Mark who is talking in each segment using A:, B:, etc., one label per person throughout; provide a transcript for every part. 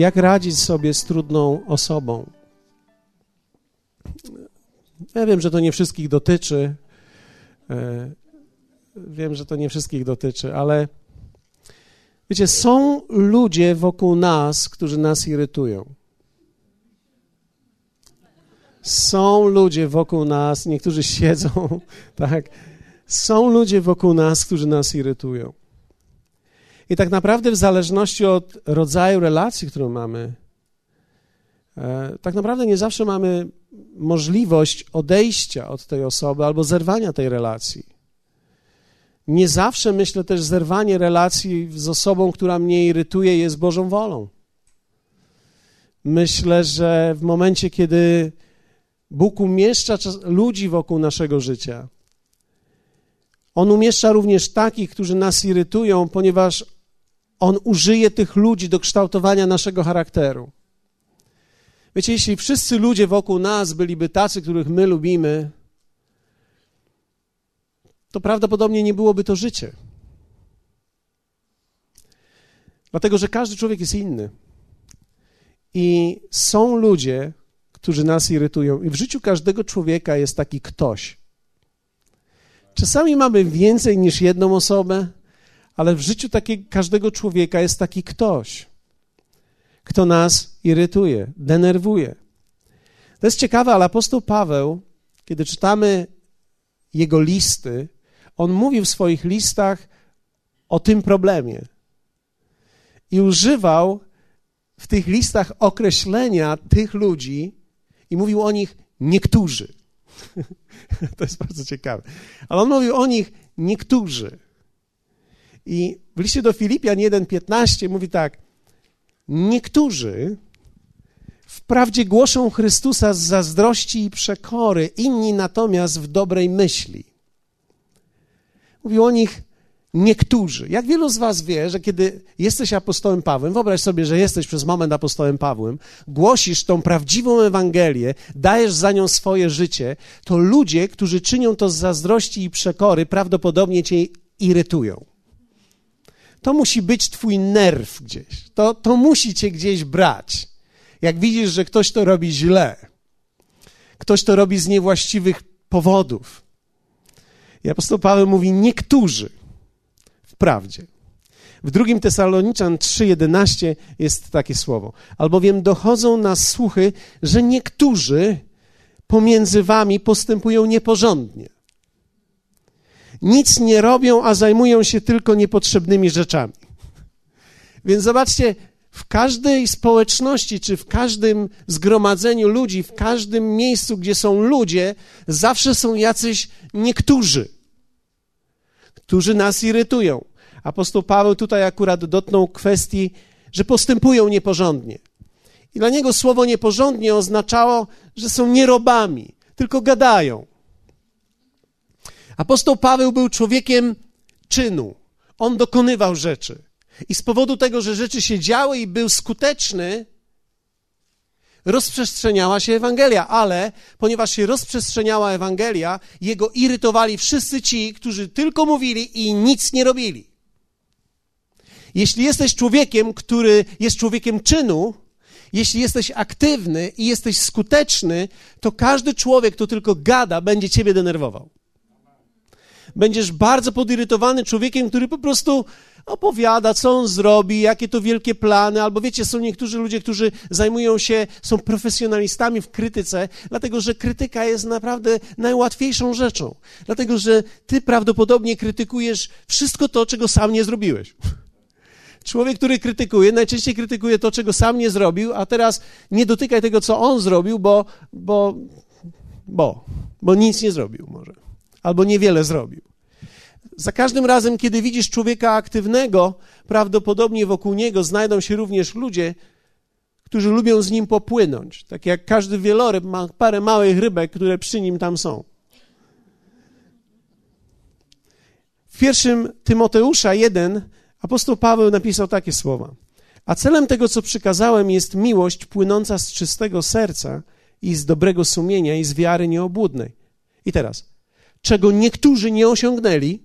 A: jak radzić sobie z trudną osobą. Ja wiem, że to nie wszystkich dotyczy. E, wiem, że to nie wszystkich dotyczy, ale wiecie, są ludzie wokół nas, którzy nas irytują. Są ludzie wokół nas, niektórzy siedzą, tak? Są ludzie wokół nas, którzy nas irytują. I tak naprawdę, w zależności od rodzaju relacji, którą mamy, e, tak naprawdę nie zawsze mamy możliwość odejścia od tej osoby albo zerwania tej relacji. Nie zawsze, myślę też, zerwanie relacji z osobą, która mnie irytuje, jest Bożą wolą. Myślę, że w momencie, kiedy Bóg umieszcza ludzi wokół naszego życia, On umieszcza również takich, którzy nas irytują, ponieważ On użyje tych ludzi do kształtowania naszego charakteru. Wiecie, jeśli wszyscy ludzie wokół nas byliby tacy, których my lubimy, to prawdopodobnie nie byłoby to życie. Dlatego, że każdy człowiek jest inny. I są ludzie, którzy nas irytują. I w życiu każdego człowieka jest taki ktoś. Czasami mamy więcej niż jedną osobę, ale w życiu takiego, każdego człowieka jest taki ktoś kto nas irytuje, denerwuje. To jest ciekawe, ale apostoł Paweł, kiedy czytamy jego listy, on mówi w swoich listach o tym problemie. I używał w tych listach określenia tych ludzi i mówił o nich niektórzy. to jest bardzo ciekawe. Ale on mówił o nich niektórzy. I w liście do Filipian 1:15 mówi tak: Niektórzy wprawdzie głoszą Chrystusa z zazdrości i przekory, inni natomiast w dobrej myśli. Mówił o nich niektórzy. Jak wielu z Was wie, że kiedy jesteś apostołem Pawłem, wyobraź sobie, że jesteś przez moment apostołem Pawłem, głosisz tą prawdziwą Ewangelię, dajesz za nią swoje życie, to ludzie, którzy czynią to z zazdrości i przekory, prawdopodobnie cię irytują to musi być twój nerw gdzieś. To, to musi cię gdzieś brać. Jak widzisz, że ktoś to robi źle, ktoś to robi z niewłaściwych powodów. I apostoł Paweł mówi niektórzy, wprawdzie. W drugim Tesaloniczan 3:11 jest takie słowo. Albowiem dochodzą nas słuchy, że niektórzy pomiędzy wami postępują nieporządnie nic nie robią, a zajmują się tylko niepotrzebnymi rzeczami. Więc zobaczcie, w każdej społeczności, czy w każdym zgromadzeniu ludzi, w każdym miejscu, gdzie są ludzie, zawsze są jacyś niektórzy, którzy nas irytują. Apostoł Paweł tutaj akurat dotknął kwestii, że postępują nieporządnie. I dla niego słowo nieporządnie oznaczało, że są nierobami, tylko gadają. Apostoł Paweł był człowiekiem czynu. On dokonywał rzeczy. I z powodu tego, że rzeczy się działy i był skuteczny, rozprzestrzeniała się Ewangelia, ale ponieważ się rozprzestrzeniała Ewangelia, jego irytowali wszyscy ci, którzy tylko mówili i nic nie robili. Jeśli jesteś człowiekiem, który jest człowiekiem czynu, jeśli jesteś aktywny i jesteś skuteczny, to każdy człowiek, kto tylko gada, będzie ciebie denerwował będziesz bardzo podirytowany człowiekiem, który po prostu opowiada, co on zrobi, jakie to wielkie plany, albo wiecie, są niektórzy ludzie, którzy zajmują się, są profesjonalistami w krytyce, dlatego że krytyka jest naprawdę najłatwiejszą rzeczą, dlatego że ty prawdopodobnie krytykujesz wszystko to, czego sam nie zrobiłeś. Człowiek, który krytykuje, najczęściej krytykuje to, czego sam nie zrobił, a teraz nie dotykaj tego, co on zrobił, bo, bo, bo, bo nic nie zrobił może albo niewiele zrobił. Za każdym razem, kiedy widzisz człowieka aktywnego, prawdopodobnie wokół niego znajdą się również ludzie, którzy lubią z nim popłynąć. Tak jak każdy wieloryb ma parę małych rybek, które przy nim tam są. W pierwszym Tymoteusza 1 apostoł Paweł napisał takie słowa. A celem tego, co przykazałem, jest miłość płynąca z czystego serca i z dobrego sumienia i z wiary nieobłudnej. I teraz, czego niektórzy nie osiągnęli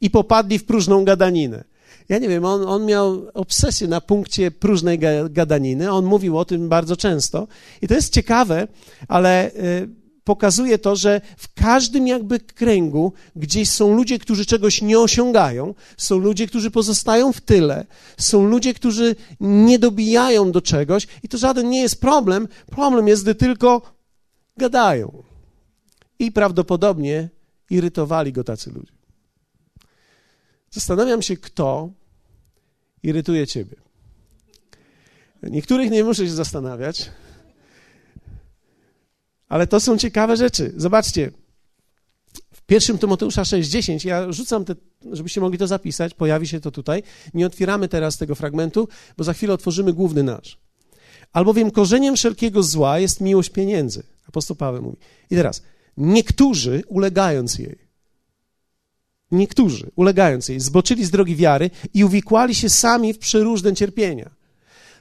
A: i popadli w próżną gadaninę. Ja nie wiem, on, on miał obsesję na punkcie próżnej gadaniny. On mówił o tym bardzo często. I to jest ciekawe, ale y, pokazuje to, że w każdym jakby kręgu gdzieś są ludzie, którzy czegoś nie osiągają, są ludzie, którzy pozostają w tyle, są ludzie, którzy nie dobijają do czegoś i to żaden nie jest problem. Problem jest, gdy tylko gadają. I prawdopodobnie irytowali go tacy ludzie. Zastanawiam się, kto irytuje ciebie. Niektórych nie muszę się zastanawiać, ale to są ciekawe rzeczy. Zobaczcie, w pierwszym Tymoteusza 6,10, ja rzucam te, żebyście mogli to zapisać, pojawi się to tutaj. Nie otwieramy teraz tego fragmentu, bo za chwilę otworzymy główny nasz. Albowiem korzeniem wszelkiego zła jest miłość pieniędzy. Apostoł Paweł mówi. I teraz, niektórzy ulegając jej, niektórzy ulegając jej, zboczyli z drogi wiary i uwikłali się sami w przeróżne cierpienia.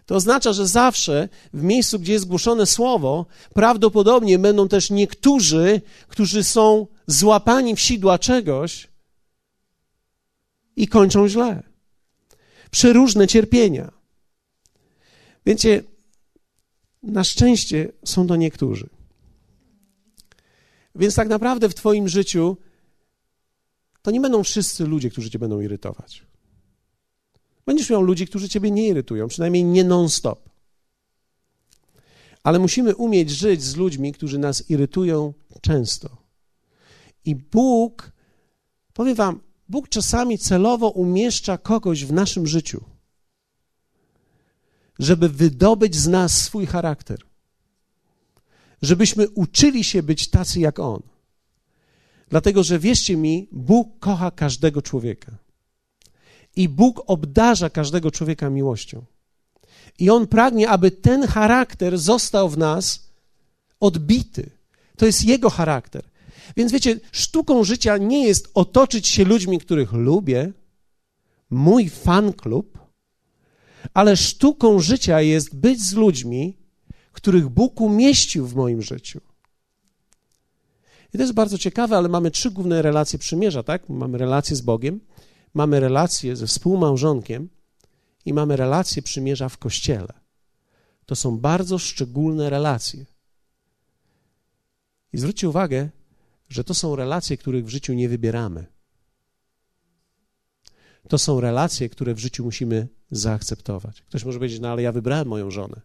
A: To oznacza, że zawsze w miejscu, gdzie jest głoszone słowo, prawdopodobnie będą też niektórzy, którzy są złapani w sidła czegoś i kończą źle. Przeróżne cierpienia. Wiecie, na szczęście są to niektórzy. Więc tak naprawdę w Twoim życiu to nie będą wszyscy ludzie, którzy Cię będą irytować. Będziesz miał ludzi, którzy ciebie nie irytują, przynajmniej nie non-stop. Ale musimy umieć żyć z ludźmi, którzy nas irytują często. I Bóg, powiem Wam, Bóg czasami celowo umieszcza kogoś w naszym życiu, żeby wydobyć z nas swój charakter. Żebyśmy uczyli się być tacy jak On. Dlatego, że wierzcie mi, Bóg kocha każdego człowieka. I Bóg obdarza każdego człowieka miłością. I On pragnie, aby ten charakter został w nas odbity. To jest Jego charakter. Więc wiecie, sztuką życia nie jest otoczyć się ludźmi, których lubię, mój fan klub, ale sztuką życia jest być z ludźmi, których Bóg umieścił w moim życiu. I to jest bardzo ciekawe, ale mamy trzy główne relacje przymierza, tak? Mamy relację z Bogiem, mamy relację ze współmałżonkiem i mamy relację przymierza w kościele. To są bardzo szczególne relacje. I zwróćcie uwagę, że to są relacje, których w życiu nie wybieramy. To są relacje, które w życiu musimy zaakceptować. Ktoś może powiedzieć, no ale ja wybrałem moją żonę.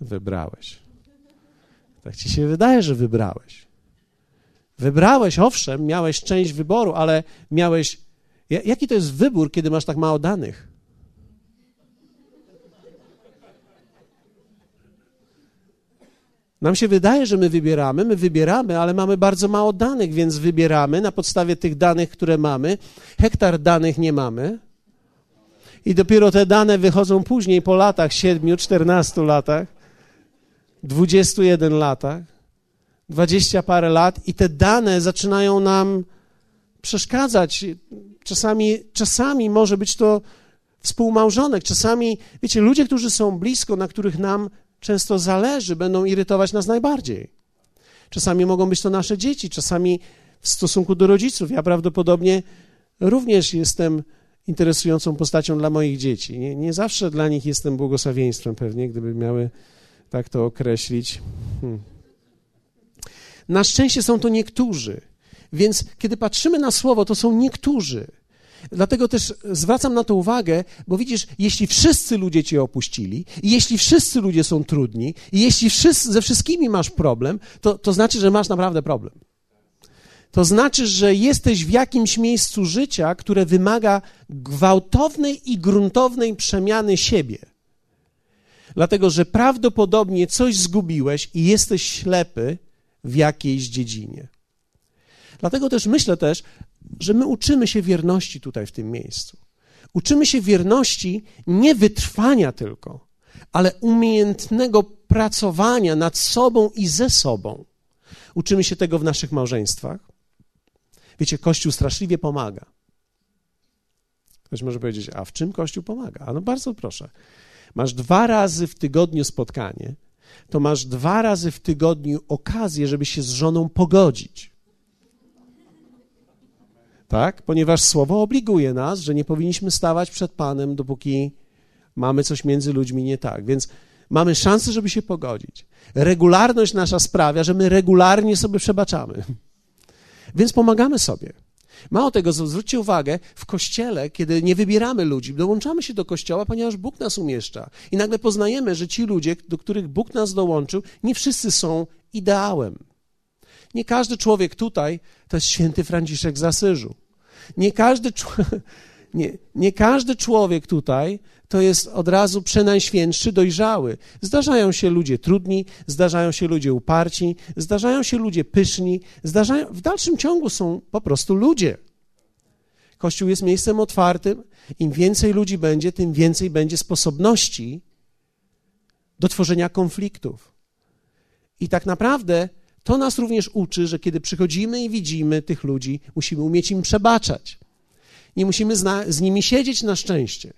A: Wybrałeś. Tak ci się wydaje, że wybrałeś. Wybrałeś, owszem, miałeś część wyboru, ale miałeś Jaki to jest wybór, kiedy masz tak mało danych? Nam się wydaje, że my wybieramy, my wybieramy, ale mamy bardzo mało danych, więc wybieramy na podstawie tych danych, które mamy. Hektar danych nie mamy. I dopiero te dane wychodzą później, po latach, 7, 14 latach, 21 latach, 20 parę lat, i te dane zaczynają nam przeszkadzać. Czasami, czasami może być to współmałżonek, czasami, wiecie, ludzie, którzy są blisko, na których nam często zależy, będą irytować nas najbardziej. Czasami mogą być to nasze dzieci, czasami w stosunku do rodziców. Ja prawdopodobnie również jestem interesującą postacią dla moich dzieci. Nie, nie zawsze dla nich jestem błogosławieństwem, pewnie, gdyby miały tak to określić. Hmm. Na szczęście są to niektórzy. Więc kiedy patrzymy na słowo, to są niektórzy. Dlatego też zwracam na to uwagę, bo widzisz, jeśli wszyscy ludzie cię opuścili, i jeśli wszyscy ludzie są trudni, i jeśli wszyscy, ze wszystkimi masz problem, to, to znaczy, że masz naprawdę problem. To znaczy, że jesteś w jakimś miejscu życia, które wymaga gwałtownej i gruntownej przemiany siebie. Dlatego, że prawdopodobnie coś zgubiłeś i jesteś ślepy w jakiejś dziedzinie. Dlatego też myślę też, że my uczymy się wierności tutaj w tym miejscu. Uczymy się wierności nie wytrwania tylko, ale umiejętnego pracowania nad sobą i ze sobą. Uczymy się tego w naszych małżeństwach. Wiecie, Kościół straszliwie pomaga. Ktoś może powiedzieć, a w czym Kościół pomaga? A no bardzo proszę. Masz dwa razy w tygodniu spotkanie, to masz dwa razy w tygodniu okazję, żeby się z żoną pogodzić. Tak? Ponieważ słowo obliguje nas, że nie powinniśmy stawać przed Panem, dopóki mamy coś między ludźmi nie tak. Więc mamy szansę, żeby się pogodzić. Regularność nasza sprawia, że my regularnie sobie przebaczamy. Więc pomagamy sobie. Mało tego, zwróćcie uwagę, w kościele, kiedy nie wybieramy ludzi, dołączamy się do kościoła, ponieważ Bóg nas umieszcza. I nagle poznajemy, że ci ludzie, do których Bóg nas dołączył, nie wszyscy są ideałem. Nie każdy człowiek tutaj to jest święty Franciszek z Asyżu. Nie każdy, nie, nie każdy człowiek tutaj to jest od razu przenajświętszy, dojrzały. Zdarzają się ludzie trudni, zdarzają się ludzie uparci, zdarzają się ludzie pyszni, zdarzają, w dalszym ciągu są po prostu ludzie. Kościół jest miejscem otwartym. Im więcej ludzi będzie, tym więcej będzie sposobności do tworzenia konfliktów. I tak naprawdę to nas również uczy, że kiedy przychodzimy i widzimy tych ludzi, musimy umieć im przebaczać. Nie musimy z nimi siedzieć na szczęście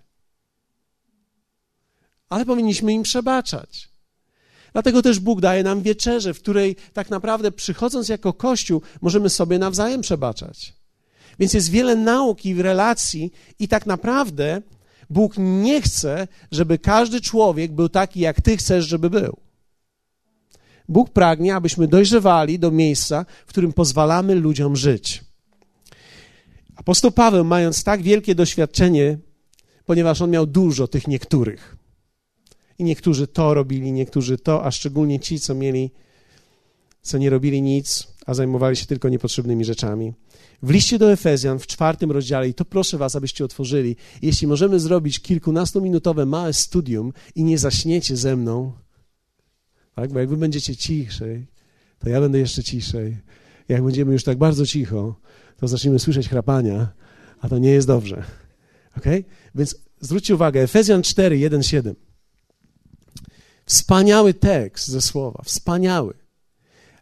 A: ale powinniśmy im przebaczać. Dlatego też Bóg daje nam wieczerzę, w której tak naprawdę przychodząc jako Kościół możemy sobie nawzajem przebaczać. Więc jest wiele nauki w relacji i tak naprawdę Bóg nie chce, żeby każdy człowiek był taki, jak Ty chcesz, żeby był. Bóg pragnie, abyśmy dojrzewali do miejsca, w którym pozwalamy ludziom żyć. Apostoł Paweł, mając tak wielkie doświadczenie, ponieważ on miał dużo tych niektórych, i niektórzy to robili, niektórzy to, a szczególnie ci, co mieli, co nie robili nic, a zajmowali się tylko niepotrzebnymi rzeczami. W liście do Efezjan w czwartym rozdziale, i to proszę was, abyście otworzyli, jeśli możemy zrobić kilkunastominutowe małe studium i nie zaśniecie ze mną, tak? bo jak wy będziecie ciszej, to ja będę jeszcze ciszej. Jak będziemy już tak bardzo cicho, to zaczniemy słyszeć chrapania, a to nie jest dobrze. ok? Więc zwróćcie uwagę, Efezjan 4, 1, 7. Wspaniały tekst ze słowa, wspaniały.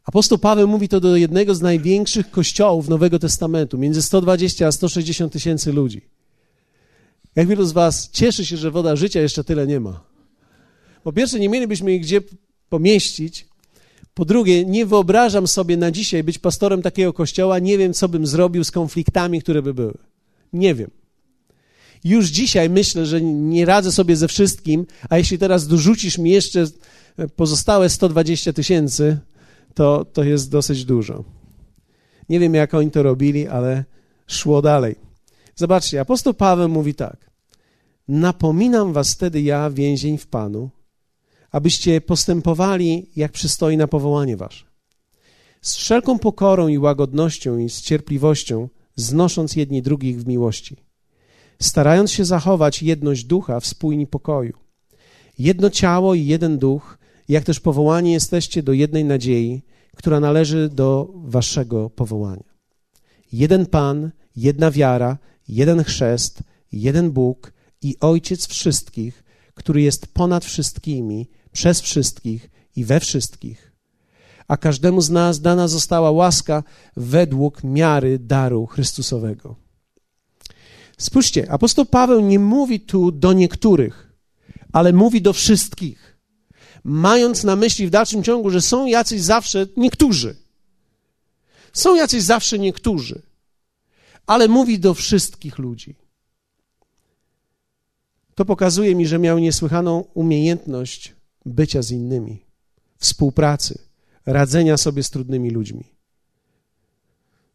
A: Apostoł Paweł mówi to do jednego z największych kościołów Nowego Testamentu, między 120 a 160 tysięcy ludzi. Jak wielu z Was cieszy się, że woda życia jeszcze tyle nie ma? Po pierwsze, nie mielibyśmy ich gdzie pomieścić. Po drugie, nie wyobrażam sobie na dzisiaj być pastorem takiego kościoła. Nie wiem, co bym zrobił z konfliktami, które by były. Nie wiem. Już dzisiaj myślę, że nie radzę sobie ze wszystkim, a jeśli teraz dorzucisz mi jeszcze pozostałe 120 tysięcy, to, to jest dosyć dużo. Nie wiem, jak oni to robili, ale szło dalej. Zobaczcie, apostoł Paweł mówi tak. Napominam was wtedy ja, więzień w Panu, abyście postępowali, jak przystoi na powołanie wasze. Z wszelką pokorą i łagodnością i z cierpliwością, znosząc jedni drugich w miłości starając się zachować jedność ducha w spójni pokoju. Jedno ciało i jeden duch, jak też powołani jesteście do jednej nadziei, która należy do waszego powołania. Jeden Pan, jedna wiara, jeden chrzest, jeden Bóg i Ojciec wszystkich, który jest ponad wszystkimi, przez wszystkich i we wszystkich. A każdemu z nas dana została łaska według miary daru Chrystusowego. Spójrzcie, apostoł Paweł nie mówi tu do niektórych, ale mówi do wszystkich, mając na myśli w dalszym ciągu, że są jacyś zawsze niektórzy. Są jacyś zawsze niektórzy, ale mówi do wszystkich ludzi. To pokazuje mi, że miał niesłychaną umiejętność bycia z innymi, współpracy, radzenia sobie z trudnymi ludźmi.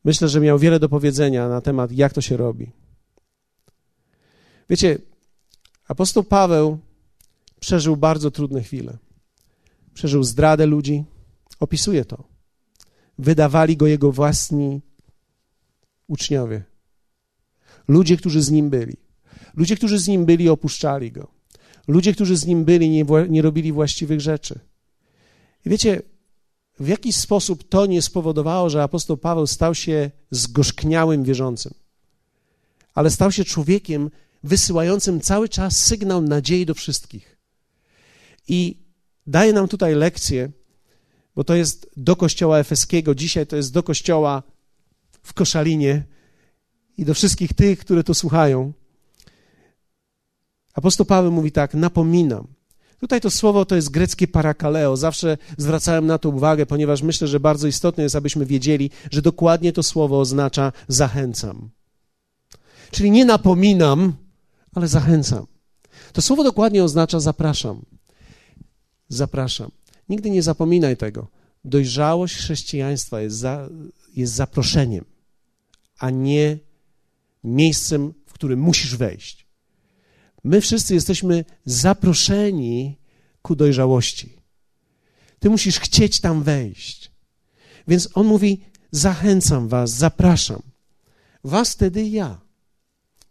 A: Myślę, że miał wiele do powiedzenia na temat, jak to się robi. Wiecie, apostoł Paweł przeżył bardzo trudne chwile. Przeżył zdradę ludzi, opisuje to. Wydawali go jego własni uczniowie. Ludzie, którzy z nim byli. Ludzie, którzy z nim byli, opuszczali go. Ludzie, którzy z nim byli, nie, nie robili właściwych rzeczy. I wiecie, w jaki sposób to nie spowodowało, że apostoł Paweł stał się zgorzkniałym wierzącym, ale stał się człowiekiem, wysyłającym cały czas sygnał nadziei do wszystkich. I daje nam tutaj lekcję, bo to jest do kościoła efeskiego, dzisiaj to jest do kościoła w Koszalinie i do wszystkich tych, które to słuchają. Apostoł Paweł mówi tak, napominam. Tutaj to słowo to jest greckie parakaleo. Zawsze zwracałem na to uwagę, ponieważ myślę, że bardzo istotne jest, abyśmy wiedzieli, że dokładnie to słowo oznacza zachęcam. Czyli nie napominam, ale zachęcam. To słowo dokładnie oznacza zapraszam. Zapraszam. Nigdy nie zapominaj tego. Dojrzałość chrześcijaństwa jest, za, jest zaproszeniem, a nie miejscem, w którym musisz wejść. My wszyscy jesteśmy zaproszeni ku dojrzałości. Ty musisz chcieć tam wejść. Więc on mówi: Zachęcam was, zapraszam. Was wtedy ja.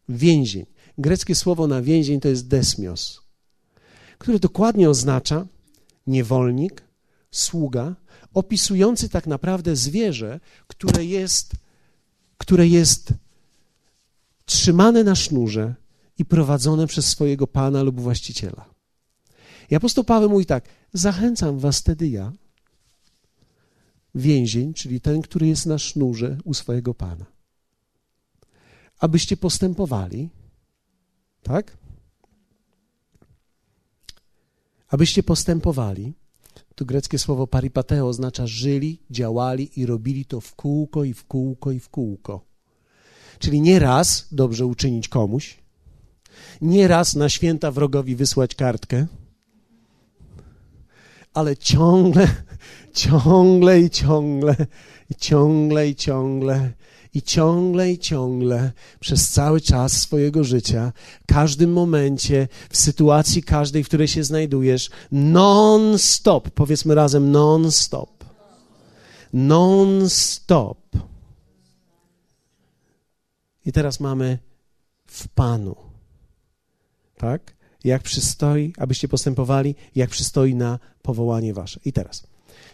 A: Więzień. Greckie słowo na więzień to jest desmios, które dokładnie oznacza niewolnik, sługa, opisujący tak naprawdę zwierzę, które jest, które jest trzymane na sznurze i prowadzone przez swojego pana lub właściciela. I apostoł Paweł mówi tak: Zachęcam was wtedy ja, więzień, czyli ten, który jest na sznurze u swojego pana, abyście postępowali, tak? Abyście postępowali, to greckie słowo paripateo oznacza żyli, działali i robili to w kółko i w kółko i w kółko. Czyli nie raz dobrze uczynić komuś, nie raz na święta wrogowi wysłać kartkę, ale ciągle, ciągle i ciągle, i ciągle i ciągle, i ciągle i ciągle, przez cały czas swojego życia, w każdym momencie, w sytuacji każdej, w której się znajdujesz, non-stop, powiedzmy razem non-stop, non-stop. I teraz mamy w Panu, tak? jak przystoi, abyście postępowali, jak przystoi na powołanie wasze. I teraz,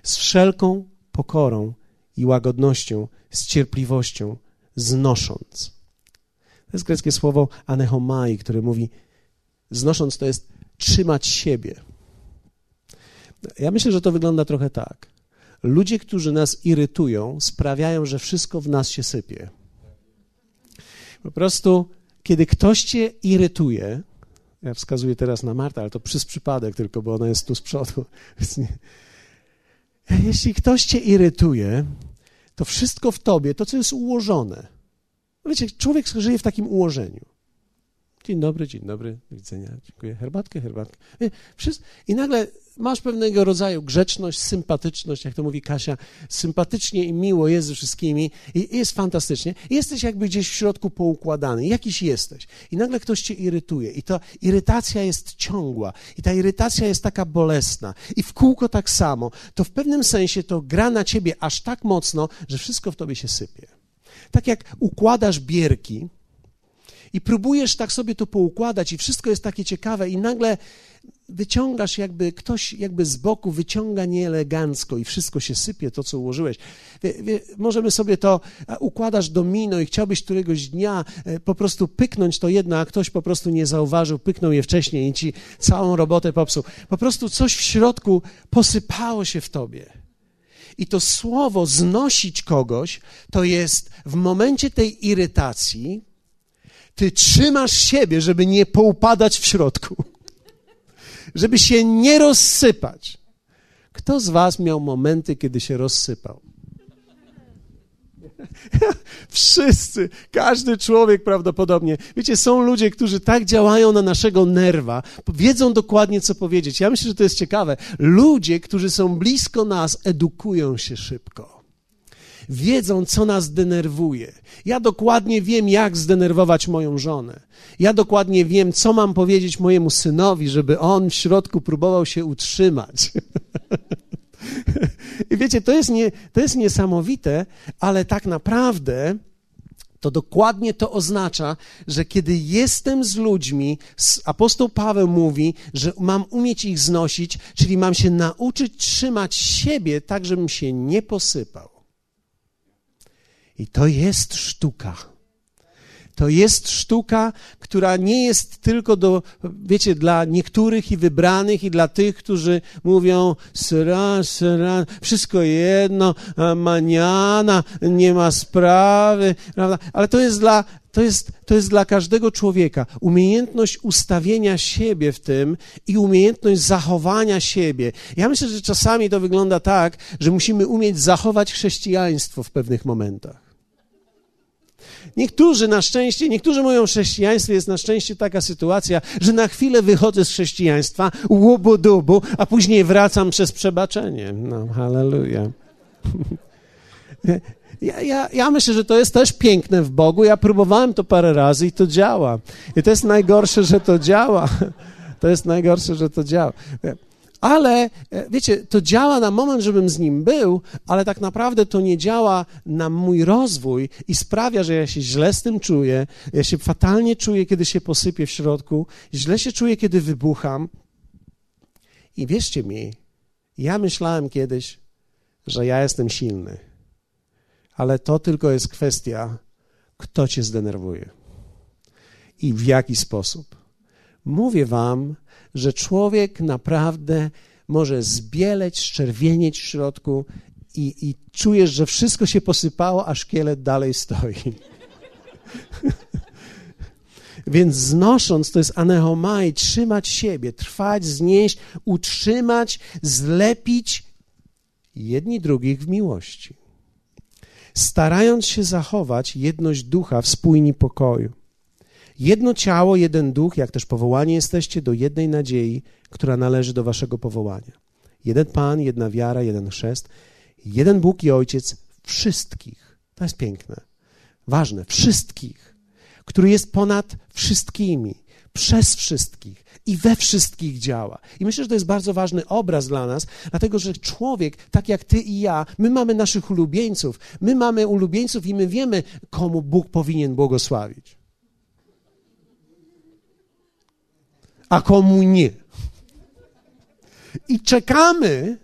A: z wszelką pokorą i łagodnością, z cierpliwością, znosząc. To jest greckie słowo anechomai, które mówi, znosząc to jest trzymać siebie. Ja myślę, że to wygląda trochę tak. Ludzie, którzy nas irytują, sprawiają, że wszystko w nas się sypie. Po prostu, kiedy ktoś cię irytuje, ja wskazuję teraz na Martę, ale to przez przypadek tylko, bo ona jest tu z przodu. Jeśli ktoś cię irytuje, to wszystko w tobie, to co jest ułożone. Wiecie, człowiek żyje w takim ułożeniu. Dzień dobry, dzień dobry, do widzenia, dziękuję. Herbatkę, herbatkę. I nagle masz pewnego rodzaju grzeczność, sympatyczność, jak to mówi Kasia, sympatycznie i miło jest ze wszystkimi i jest fantastycznie. Jesteś jakby gdzieś w środku poukładany, jakiś jesteś. I nagle ktoś cię irytuje i ta irytacja jest ciągła i ta irytacja jest taka bolesna i w kółko tak samo. To w pewnym sensie to gra na ciebie aż tak mocno, że wszystko w tobie się sypie. Tak jak układasz bierki, i próbujesz tak sobie to poukładać, i wszystko jest takie ciekawe, i nagle wyciągasz jakby ktoś jakby z boku wyciąga nieelegancko i wszystko się sypie, to co ułożyłeś. Wie, wie, możemy sobie to, układasz domino i chciałbyś któregoś dnia e, po prostu pyknąć to jedno, a ktoś po prostu nie zauważył, pyknął je wcześniej i ci całą robotę popsuł. Po prostu coś w środku posypało się w tobie. I to słowo znosić kogoś, to jest w momencie tej irytacji, ty trzymasz siebie, żeby nie poupadać w środku, żeby się nie rozsypać. Kto z Was miał momenty, kiedy się rozsypał? Wszyscy, każdy człowiek prawdopodobnie. Wiecie, są ludzie, którzy tak działają na naszego nerwa, wiedzą dokładnie, co powiedzieć. Ja myślę, że to jest ciekawe. Ludzie, którzy są blisko nas, edukują się szybko wiedzą, co nas denerwuje. Ja dokładnie wiem, jak zdenerwować moją żonę. Ja dokładnie wiem, co mam powiedzieć mojemu synowi, żeby on w środku próbował się utrzymać. I wiecie, to jest, nie, to jest niesamowite, ale tak naprawdę to dokładnie to oznacza, że kiedy jestem z ludźmi, apostoł Paweł mówi, że mam umieć ich znosić, czyli mam się nauczyć trzymać siebie tak, żebym się nie posypał. I to jest sztuka. To jest sztuka, która nie jest tylko do, wiecie, dla niektórych i wybranych i dla tych, którzy mówią sra, sra, wszystko jedno, maniana, nie ma sprawy, prawda? Ale to jest dla, to jest, to jest dla każdego człowieka. Umiejętność ustawienia siebie w tym i umiejętność zachowania siebie. Ja myślę, że czasami to wygląda tak, że musimy umieć zachować chrześcijaństwo w pewnych momentach. Niektórzy na szczęście, niektórzy mówią, że chrześcijaństwie jest na szczęście taka sytuacja, że na chwilę wychodzę z chrześcijaństwa, łubu-dubu, a później wracam przez przebaczenie. No, hallelujah. Ja, ja, ja myślę, że to jest też piękne w Bogu. Ja próbowałem to parę razy i to działa. I to jest najgorsze, że to działa. To jest najgorsze, że to działa. Ale e, wiecie, to działa na moment, żebym z nim był, ale tak naprawdę to nie działa na mój rozwój i sprawia, że ja się źle z tym czuję. Ja się fatalnie czuję, kiedy się posypię w środku, źle się czuję, kiedy wybucham. I wierzcie mi, ja myślałem kiedyś, że ja jestem silny, ale to tylko jest kwestia, kto cię zdenerwuje i w jaki sposób. Mówię wam, że człowiek naprawdę może zbieleć, szczerwienieć w środku i, i czujesz, że wszystko się posypało, a szkielet dalej stoi. Więc znosząc, to jest anehomai, trzymać siebie, trwać, znieść, utrzymać, zlepić jedni drugich w miłości. Starając się zachować jedność ducha w spójni pokoju. Jedno ciało, jeden duch, jak też powołani jesteście do jednej nadziei, która należy do waszego powołania. Jeden Pan, jedna wiara, jeden chrzest, jeden Bóg i Ojciec wszystkich. To jest piękne, ważne, wszystkich, który jest ponad wszystkimi, przez wszystkich i we wszystkich działa. I myślę, że to jest bardzo ważny obraz dla nas, dlatego że człowiek, tak jak ty i ja, my mamy naszych ulubieńców, my mamy ulubieńców i my wiemy, komu Bóg powinien błogosławić. A komu nie. I czekamy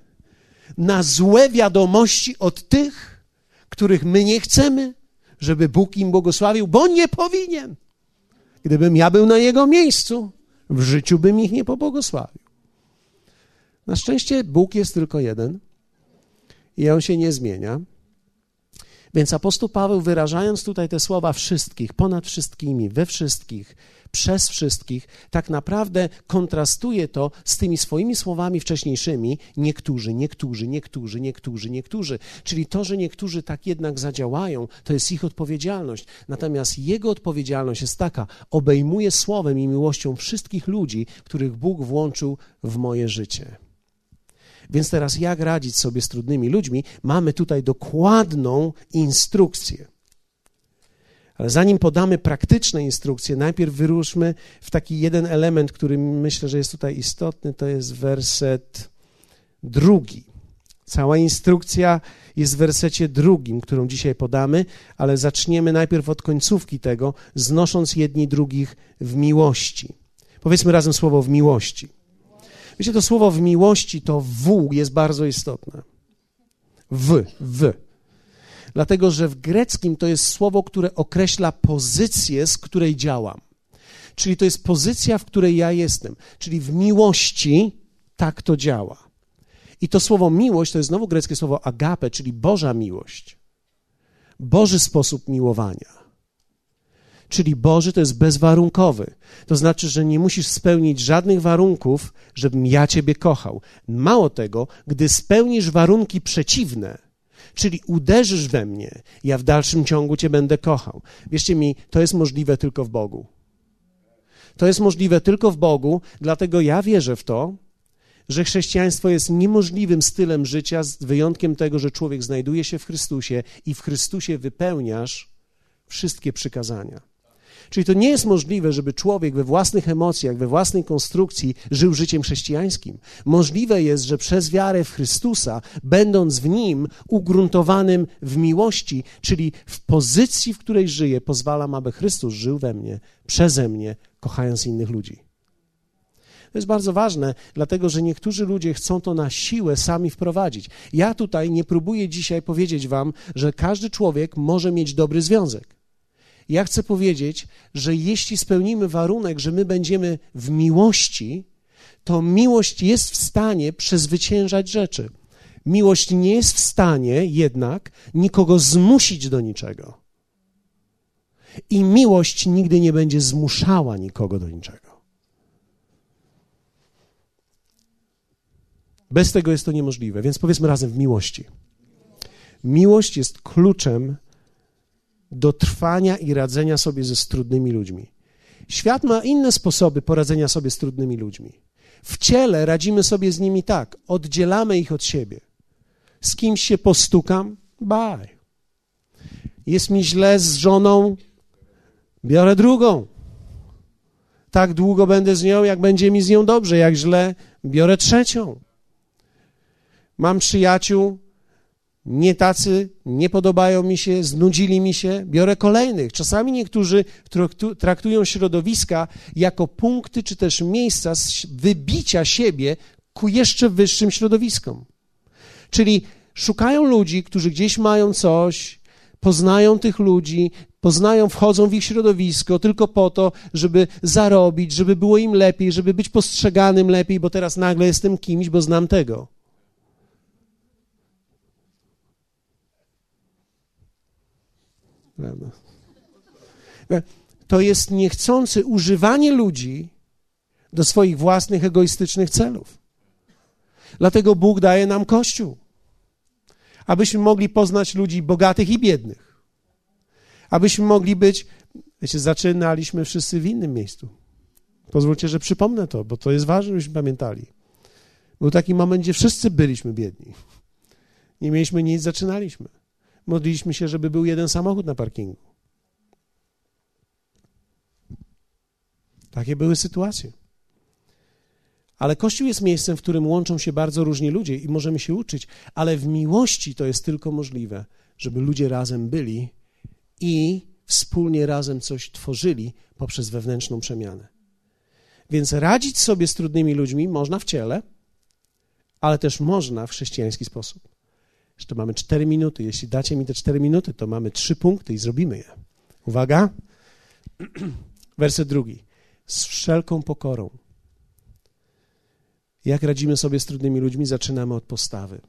A: na złe wiadomości od tych, których my nie chcemy, żeby Bóg im błogosławił, bo nie powinien. Gdybym ja był na jego miejscu, w życiu bym ich nie pobłogosławił. Na szczęście Bóg jest tylko jeden i on się nie zmienia. Więc apostoł Paweł, wyrażając tutaj te słowa wszystkich, ponad wszystkimi, we wszystkich, przez wszystkich, tak naprawdę kontrastuje to z tymi swoimi słowami wcześniejszymi niektórzy, niektórzy, niektórzy, niektórzy, niektórzy. Czyli to, że niektórzy tak jednak zadziałają, to jest ich odpowiedzialność. Natomiast jego odpowiedzialność jest taka: obejmuje słowem i miłością wszystkich ludzi, których Bóg włączył w moje życie. Więc teraz, jak radzić sobie z trudnymi ludźmi? Mamy tutaj dokładną instrukcję. Ale zanim podamy praktyczne instrukcje, najpierw wyruszmy w taki jeden element, który myślę, że jest tutaj istotny, to jest werset drugi. Cała instrukcja jest w wersecie drugim, którą dzisiaj podamy, ale zaczniemy najpierw od końcówki tego, znosząc jedni drugich w miłości. Powiedzmy razem słowo w miłości. Wiecie, to słowo w miłości, to w jest bardzo istotne. W, w. Dlatego, że w greckim to jest słowo, które określa pozycję, z której działam. Czyli to jest pozycja, w której ja jestem. Czyli w miłości tak to działa. I to słowo miłość to jest znowu greckie słowo agape, czyli Boża miłość. Boży sposób miłowania. Czyli Boży to jest bezwarunkowy. To znaczy, że nie musisz spełnić żadnych warunków, żebym ja Ciebie kochał. Mało tego, gdy spełnisz warunki przeciwne, czyli uderzysz we mnie, ja w dalszym ciągu Cię będę kochał. Wierzcie mi, to jest możliwe tylko w Bogu. To jest możliwe tylko w Bogu, dlatego ja wierzę w to, że chrześcijaństwo jest niemożliwym stylem życia, z wyjątkiem tego, że człowiek znajduje się w Chrystusie i w Chrystusie wypełniasz wszystkie przykazania. Czyli to nie jest możliwe, żeby człowiek we własnych emocjach, we własnej konstrukcji żył życiem chrześcijańskim. Możliwe jest, że przez wiarę w Chrystusa, będąc w Nim ugruntowanym w miłości, czyli w pozycji, w której żyję, pozwalam, aby Chrystus żył we mnie, przeze mnie, kochając innych ludzi. To jest bardzo ważne, dlatego że niektórzy ludzie chcą to na siłę sami wprowadzić. Ja tutaj nie próbuję dzisiaj powiedzieć Wam, że każdy człowiek może mieć dobry związek. Ja chcę powiedzieć, że jeśli spełnimy warunek, że my będziemy w miłości, to miłość jest w stanie przezwyciężać rzeczy. Miłość nie jest w stanie jednak nikogo zmusić do niczego. I miłość nigdy nie będzie zmuszała nikogo do niczego. Bez tego jest to niemożliwe, więc powiedzmy razem w miłości. Miłość jest kluczem do trwania i radzenia sobie ze trudnymi ludźmi. Świat ma inne sposoby poradzenia sobie z trudnymi ludźmi. W ciele radzimy sobie z nimi tak, oddzielamy ich od siebie. Z kimś się postukam, baj. Jest mi źle z żoną, biorę drugą. Tak długo będę z nią, jak będzie mi z nią dobrze. Jak źle, biorę trzecią. Mam przyjaciół, nie tacy, nie podobają mi się, znudzili mi się, biorę kolejnych. Czasami niektórzy traktują środowiska jako punkty czy też miejsca wybicia siebie ku jeszcze wyższym środowiskom. Czyli szukają ludzi, którzy gdzieś mają coś, poznają tych ludzi, poznają, wchodzą w ich środowisko tylko po to, żeby zarobić, żeby było im lepiej, żeby być postrzeganym lepiej, bo teraz nagle jestem kimś, bo znam tego. To jest niechcące używanie ludzi do swoich własnych egoistycznych celów. Dlatego Bóg daje nam Kościół, abyśmy mogli poznać ludzi bogatych i biednych, abyśmy mogli być. Wiecie, zaczynaliśmy wszyscy w innym miejscu. Pozwólcie, że przypomnę to, bo to jest ważne, żebyśmy pamiętali. Był taki moment, gdzie wszyscy byliśmy biedni. Nie mieliśmy nic, zaczynaliśmy. Modliliśmy się, żeby był jeden samochód na parkingu. Takie były sytuacje. Ale Kościół jest miejscem, w którym łączą się bardzo różni ludzie i możemy się uczyć, ale w miłości to jest tylko możliwe, żeby ludzie razem byli i wspólnie razem coś tworzyli poprzez wewnętrzną przemianę. Więc radzić sobie z trudnymi ludźmi można w ciele, ale też można w chrześcijański sposób. Jeszcze mamy cztery minuty. Jeśli dacie mi te cztery minuty, to mamy trzy punkty i zrobimy je. Uwaga. Werset drugi. Z wszelką pokorą. Jak radzimy sobie z trudnymi ludźmi? Zaczynamy od postawy.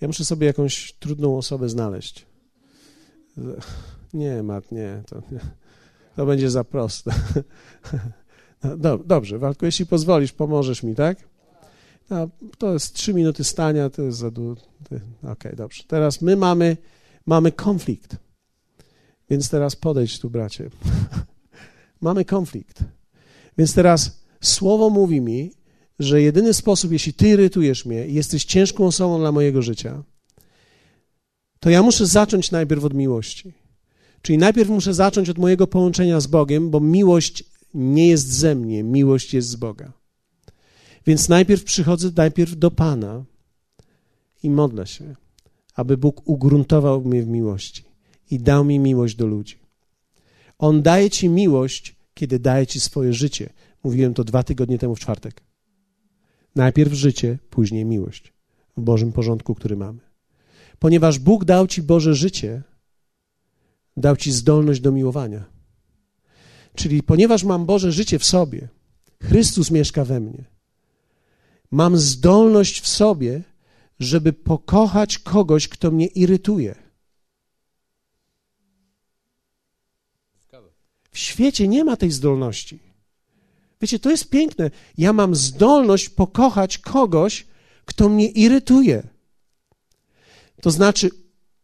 A: Ja muszę sobie jakąś trudną osobę znaleźć. Nie, Mat, nie. To, nie. to będzie za proste. No, dobrze, Walku, jeśli pozwolisz, pomożesz mi, tak? No, to jest trzy minuty stania, to jest za dużo. Okej, okay, dobrze. Teraz my mamy, mamy konflikt. Więc teraz podejdź tu, bracie. mamy konflikt. Więc teraz słowo mówi mi, że jedyny sposób, jeśli ty irytujesz mnie i jesteś ciężką osobą dla mojego życia, to ja muszę zacząć najpierw od miłości. Czyli najpierw muszę zacząć od mojego połączenia z Bogiem, bo miłość nie jest ze mnie, miłość jest z Boga. Więc najpierw przychodzę najpierw do Pana i modlę się, aby Bóg ugruntował mnie w miłości i dał mi miłość do ludzi. On daje ci miłość, kiedy daje ci swoje życie. Mówiłem to dwa tygodnie temu w czwartek. Najpierw życie, później miłość w Bożym porządku, który mamy. Ponieważ Bóg dał ci Boże życie, dał ci zdolność do miłowania. Czyli ponieważ mam Boże życie w sobie, Chrystus mieszka we mnie, mam zdolność w sobie, żeby pokochać kogoś, kto mnie irytuje. W świecie nie ma tej zdolności. Wiecie, to jest piękne. Ja mam zdolność pokochać kogoś, kto mnie irytuje. To znaczy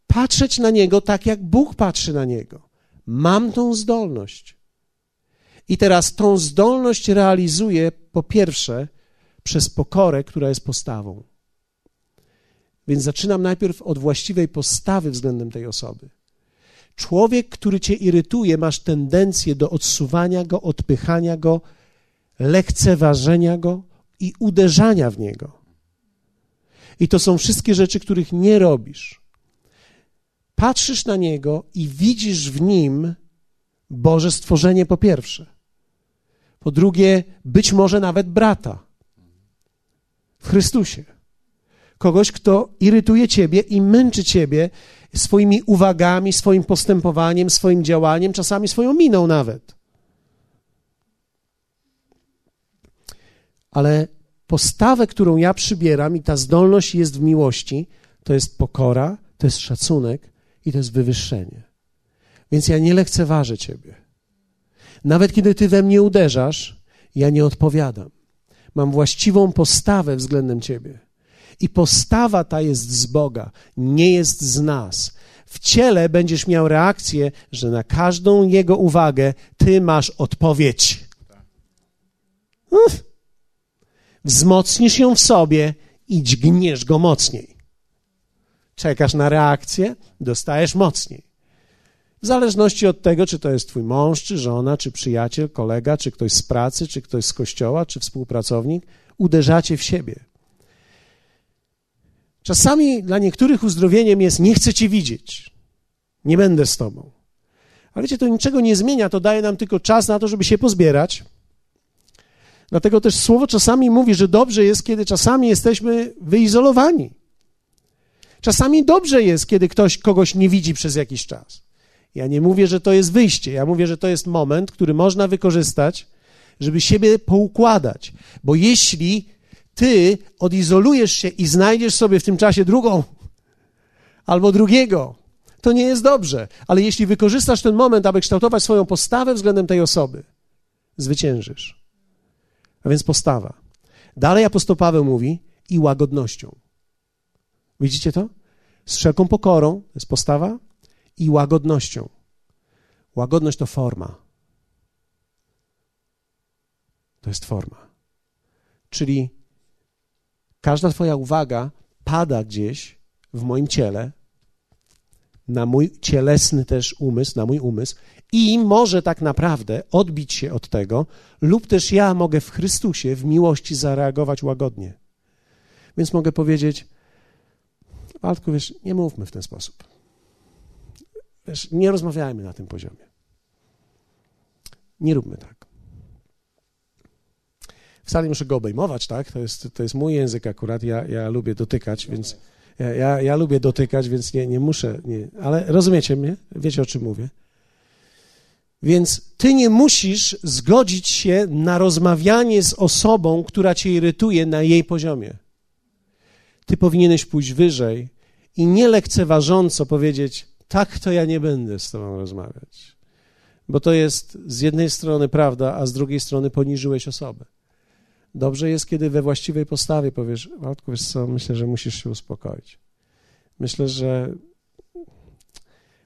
A: patrzeć na niego tak, jak Bóg patrzy na niego. Mam tą zdolność. I teraz tą zdolność realizuję po pierwsze przez pokorę, która jest postawą. Więc zaczynam najpierw od właściwej postawy względem tej osoby. Człowiek, który cię irytuje, masz tendencję do odsuwania go, odpychania go, lekceważenia go i uderzania w niego. I to są wszystkie rzeczy, których nie robisz. Patrzysz na niego i widzisz w nim Boże stworzenie po pierwsze. Po drugie, być może nawet brata w Chrystusie. Kogoś, kto irytuje ciebie i męczy ciebie swoimi uwagami, swoim postępowaniem, swoim działaniem, czasami swoją miną nawet. Ale postawę, którą ja przybieram i ta zdolność jest w miłości, to jest pokora, to jest szacunek i to jest wywyższenie. Więc ja nie lekceważę ciebie. Nawet kiedy ty we mnie uderzasz, ja nie odpowiadam. Mam właściwą postawę względem Ciebie. I postawa ta jest z Boga, nie jest z nas. w ciele będziesz miał reakcję, że na każdą jego uwagę ty masz odpowiedź. Wzmocnisz ją w sobie i dźgniesz go mocniej. Czekasz na reakcję, dostajesz mocniej. W zależności od tego, czy to jest twój mąż, czy żona, czy przyjaciel, kolega, czy ktoś z pracy, czy ktoś z kościoła, czy współpracownik, uderzacie w siebie. Czasami dla niektórych uzdrowieniem jest nie chcę cię widzieć, nie będę z tobą. Ale wiecie, to niczego nie zmienia, to daje nam tylko czas na to, żeby się pozbierać. Dlatego też słowo czasami mówi, że dobrze jest, kiedy czasami jesteśmy wyizolowani. Czasami dobrze jest, kiedy ktoś kogoś nie widzi przez jakiś czas. Ja nie mówię, że to jest wyjście, ja mówię, że to jest moment, który można wykorzystać, żeby siebie poukładać. Bo jeśli ty odizolujesz się i znajdziesz sobie w tym czasie drugą albo drugiego, to nie jest dobrze. Ale jeśli wykorzystasz ten moment, aby kształtować swoją postawę względem tej osoby, zwyciężysz. A więc postawa. Dalej apostoł Paweł mówi i łagodnością. Widzicie to? Z wszelką pokorą, to jest postawa, i łagodnością. Łagodność to forma. To jest forma. Czyli każda Twoja uwaga pada gdzieś w moim ciele, na mój cielesny też umysł, na mój umysł i może tak naprawdę odbić się od tego, lub też ja mogę w Chrystusie, w miłości zareagować łagodnie. Więc mogę powiedzieć, Waldku, wiesz, nie mówmy w ten sposób. Wiesz, nie rozmawiajmy na tym poziomie. Nie róbmy tak. Wcale nie muszę go obejmować, tak? To jest, to jest mój język akurat, ja, ja lubię dotykać, więc ja, ja, ja lubię dotykać, więc nie, nie muszę, nie. ale rozumiecie mnie? Wiecie, o czym mówię? Więc ty nie musisz zgodzić się na rozmawianie z osobą, która cię irytuje na jej poziomie. Ty powinieneś pójść wyżej i nie lekceważąco powiedzieć: Tak, to ja nie będę z tobą rozmawiać. Bo to jest z jednej strony prawda, a z drugiej strony poniżyłeś osobę. Dobrze jest, kiedy we właściwej postawie powiesz: Waldku, wiesz co, myślę, że musisz się uspokoić. Myślę, że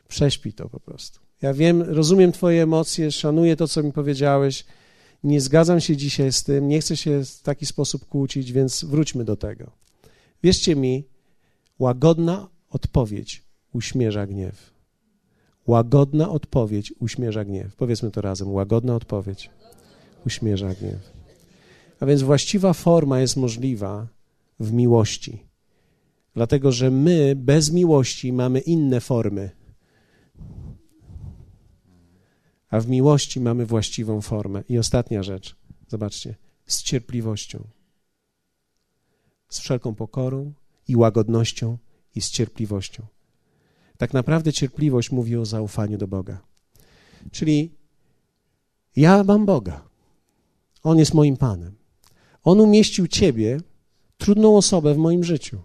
A: prześpij to po prostu. Ja wiem, rozumiem Twoje emocje, szanuję to, co mi powiedziałeś. Nie zgadzam się dzisiaj z tym, nie chcę się w taki sposób kłócić, więc wróćmy do tego. Wierzcie mi, łagodna odpowiedź uśmierza gniew. Łagodna odpowiedź uśmierza gniew. Powiedzmy to razem. Łagodna odpowiedź uśmierza gniew. A więc właściwa forma jest możliwa w miłości. Dlatego, że my bez miłości mamy inne formy. A w miłości mamy właściwą formę. I ostatnia rzecz, zobaczcie, z cierpliwością z wszelką pokorą i łagodnością i z cierpliwością. Tak naprawdę cierpliwość mówi o zaufaniu do Boga. Czyli ja mam Boga. On jest moim Panem. On umieścił Ciebie, trudną osobę w moim życiu.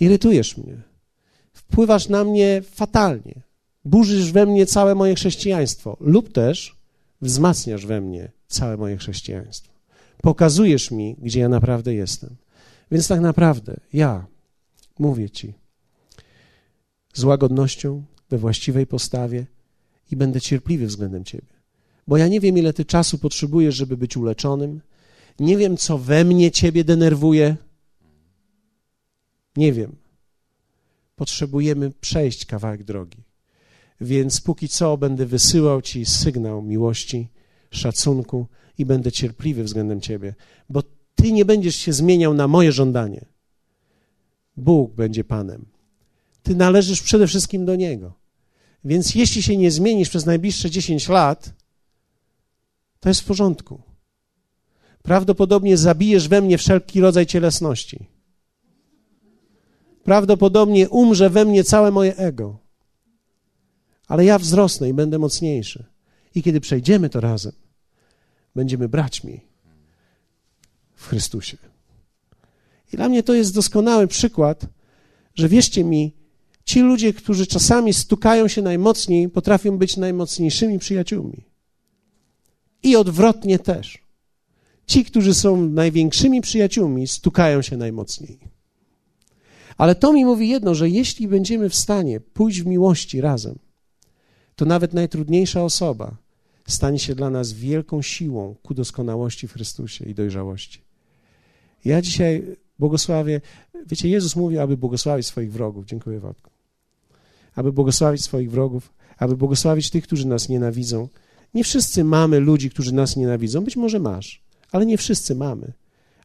A: Irytujesz mnie. Wpływasz na mnie fatalnie. Burzysz we mnie całe moje chrześcijaństwo, lub też wzmacniasz we mnie całe moje chrześcijaństwo. Pokazujesz mi, gdzie ja naprawdę jestem. Więc tak naprawdę ja mówię Ci z łagodnością, we właściwej postawie i będę cierpliwy względem Ciebie. Bo ja nie wiem, ile Ty czasu potrzebujesz, żeby być uleczonym. Nie wiem, co we mnie Ciebie denerwuje. Nie wiem. Potrzebujemy przejść kawałek drogi. Więc póki co będę wysyłał Ci sygnał miłości, szacunku i będę cierpliwy względem Ciebie, bo ty nie będziesz się zmieniał na moje żądanie. Bóg będzie Panem. Ty należysz przede wszystkim do Niego. Więc jeśli się nie zmienisz przez najbliższe 10 lat, to jest w porządku. Prawdopodobnie zabijesz we mnie wszelki rodzaj cielesności. Prawdopodobnie umrze we mnie całe moje ego. Ale ja wzrosnę i będę mocniejszy. I kiedy przejdziemy to razem, będziemy braćmi w Chrystusie. I dla mnie to jest doskonały przykład, że wierzcie mi, ci ludzie, którzy czasami stukają się najmocniej, potrafią być najmocniejszymi przyjaciółmi. I odwrotnie też. Ci, którzy są największymi przyjaciółmi, stukają się najmocniej. Ale to mi mówi jedno, że jeśli będziemy w stanie pójść w miłości razem, to nawet najtrudniejsza osoba stanie się dla nas wielką siłą ku doskonałości w Chrystusie i dojrzałości. Ja dzisiaj błogosławię, wiecie, Jezus mówi, aby błogosławić swoich wrogów. Dziękuję, Władku. Aby błogosławić swoich wrogów, aby błogosławić tych, którzy nas nienawidzą. Nie wszyscy mamy ludzi, którzy nas nienawidzą. Być może masz, ale nie wszyscy mamy.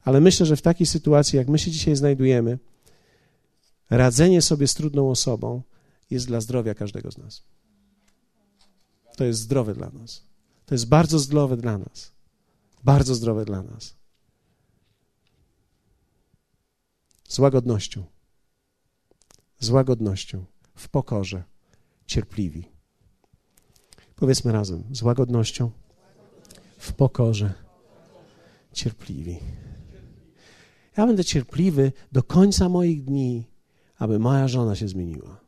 A: Ale myślę, że w takiej sytuacji, jak my się dzisiaj znajdujemy, radzenie sobie z trudną osobą jest dla zdrowia każdego z nas. To jest zdrowe dla nas. To jest bardzo zdrowe dla nas. Bardzo zdrowe dla nas. Z łagodnością. Z łagodnością, w pokorze, cierpliwi. Powiedzmy razem, z łagodnością, w pokorze, cierpliwi. Ja będę cierpliwy do końca moich dni, aby moja żona się zmieniła.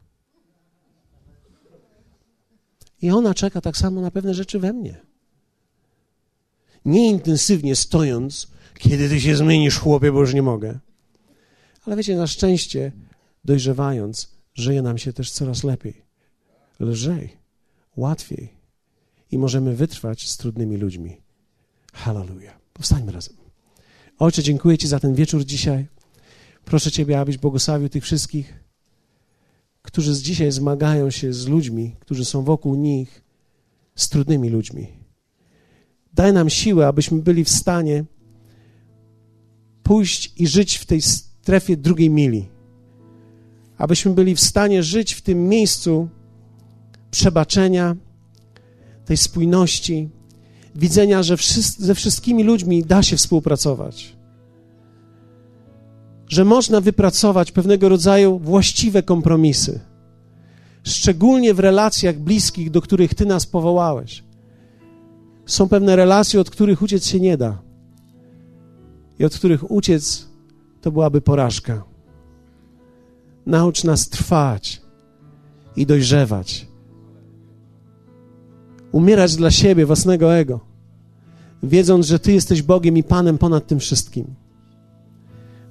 A: I ona czeka tak samo na pewne rzeczy we mnie. Nie intensywnie stojąc, kiedy ty się zmienisz, chłopie, bo już nie mogę. Ale wiecie, na szczęście, dojrzewając, żyje nam się też coraz lepiej, lżej, łatwiej i możemy wytrwać z trudnymi ludźmi. Hallelujah. Powstańmy razem. Ojcze, dziękuję Ci za ten wieczór dzisiaj. Proszę Ciebie, abyś błogosławił tych wszystkich, którzy dzisiaj zmagają się z ludźmi, którzy są wokół nich, z trudnymi ludźmi. Daj nam siłę, abyśmy byli w stanie pójść i żyć w tej strefie drugiej mili. Abyśmy byli w stanie żyć w tym miejscu przebaczenia, tej spójności, widzenia, że ze wszystkimi ludźmi da się współpracować. Że można wypracować pewnego rodzaju właściwe kompromisy, szczególnie w relacjach bliskich, do których Ty nas powołałeś. Są pewne relacje, od których uciec się nie da, i od których uciec to byłaby porażka. Naucz nas trwać i dojrzewać umierać dla siebie, własnego ego, wiedząc, że Ty jesteś Bogiem i Panem ponad tym wszystkim.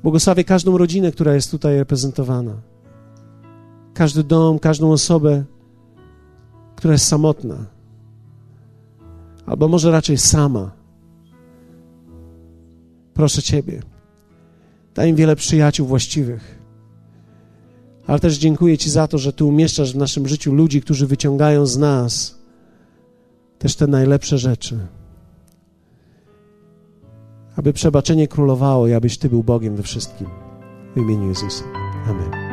A: Błogosławię każdą rodzinę, która jest tutaj reprezentowana. Każdy dom, każdą osobę, która jest samotna. Albo może raczej sama. Proszę Ciebie, daj im wiele przyjaciół właściwych. Ale też dziękuję Ci za to, że Ty umieszczasz w naszym życiu ludzi, którzy wyciągają z nas też te najlepsze rzeczy. Aby przebaczenie królowało i abyś Ty był Bogiem we wszystkim. W imieniu Jezusa. Amen.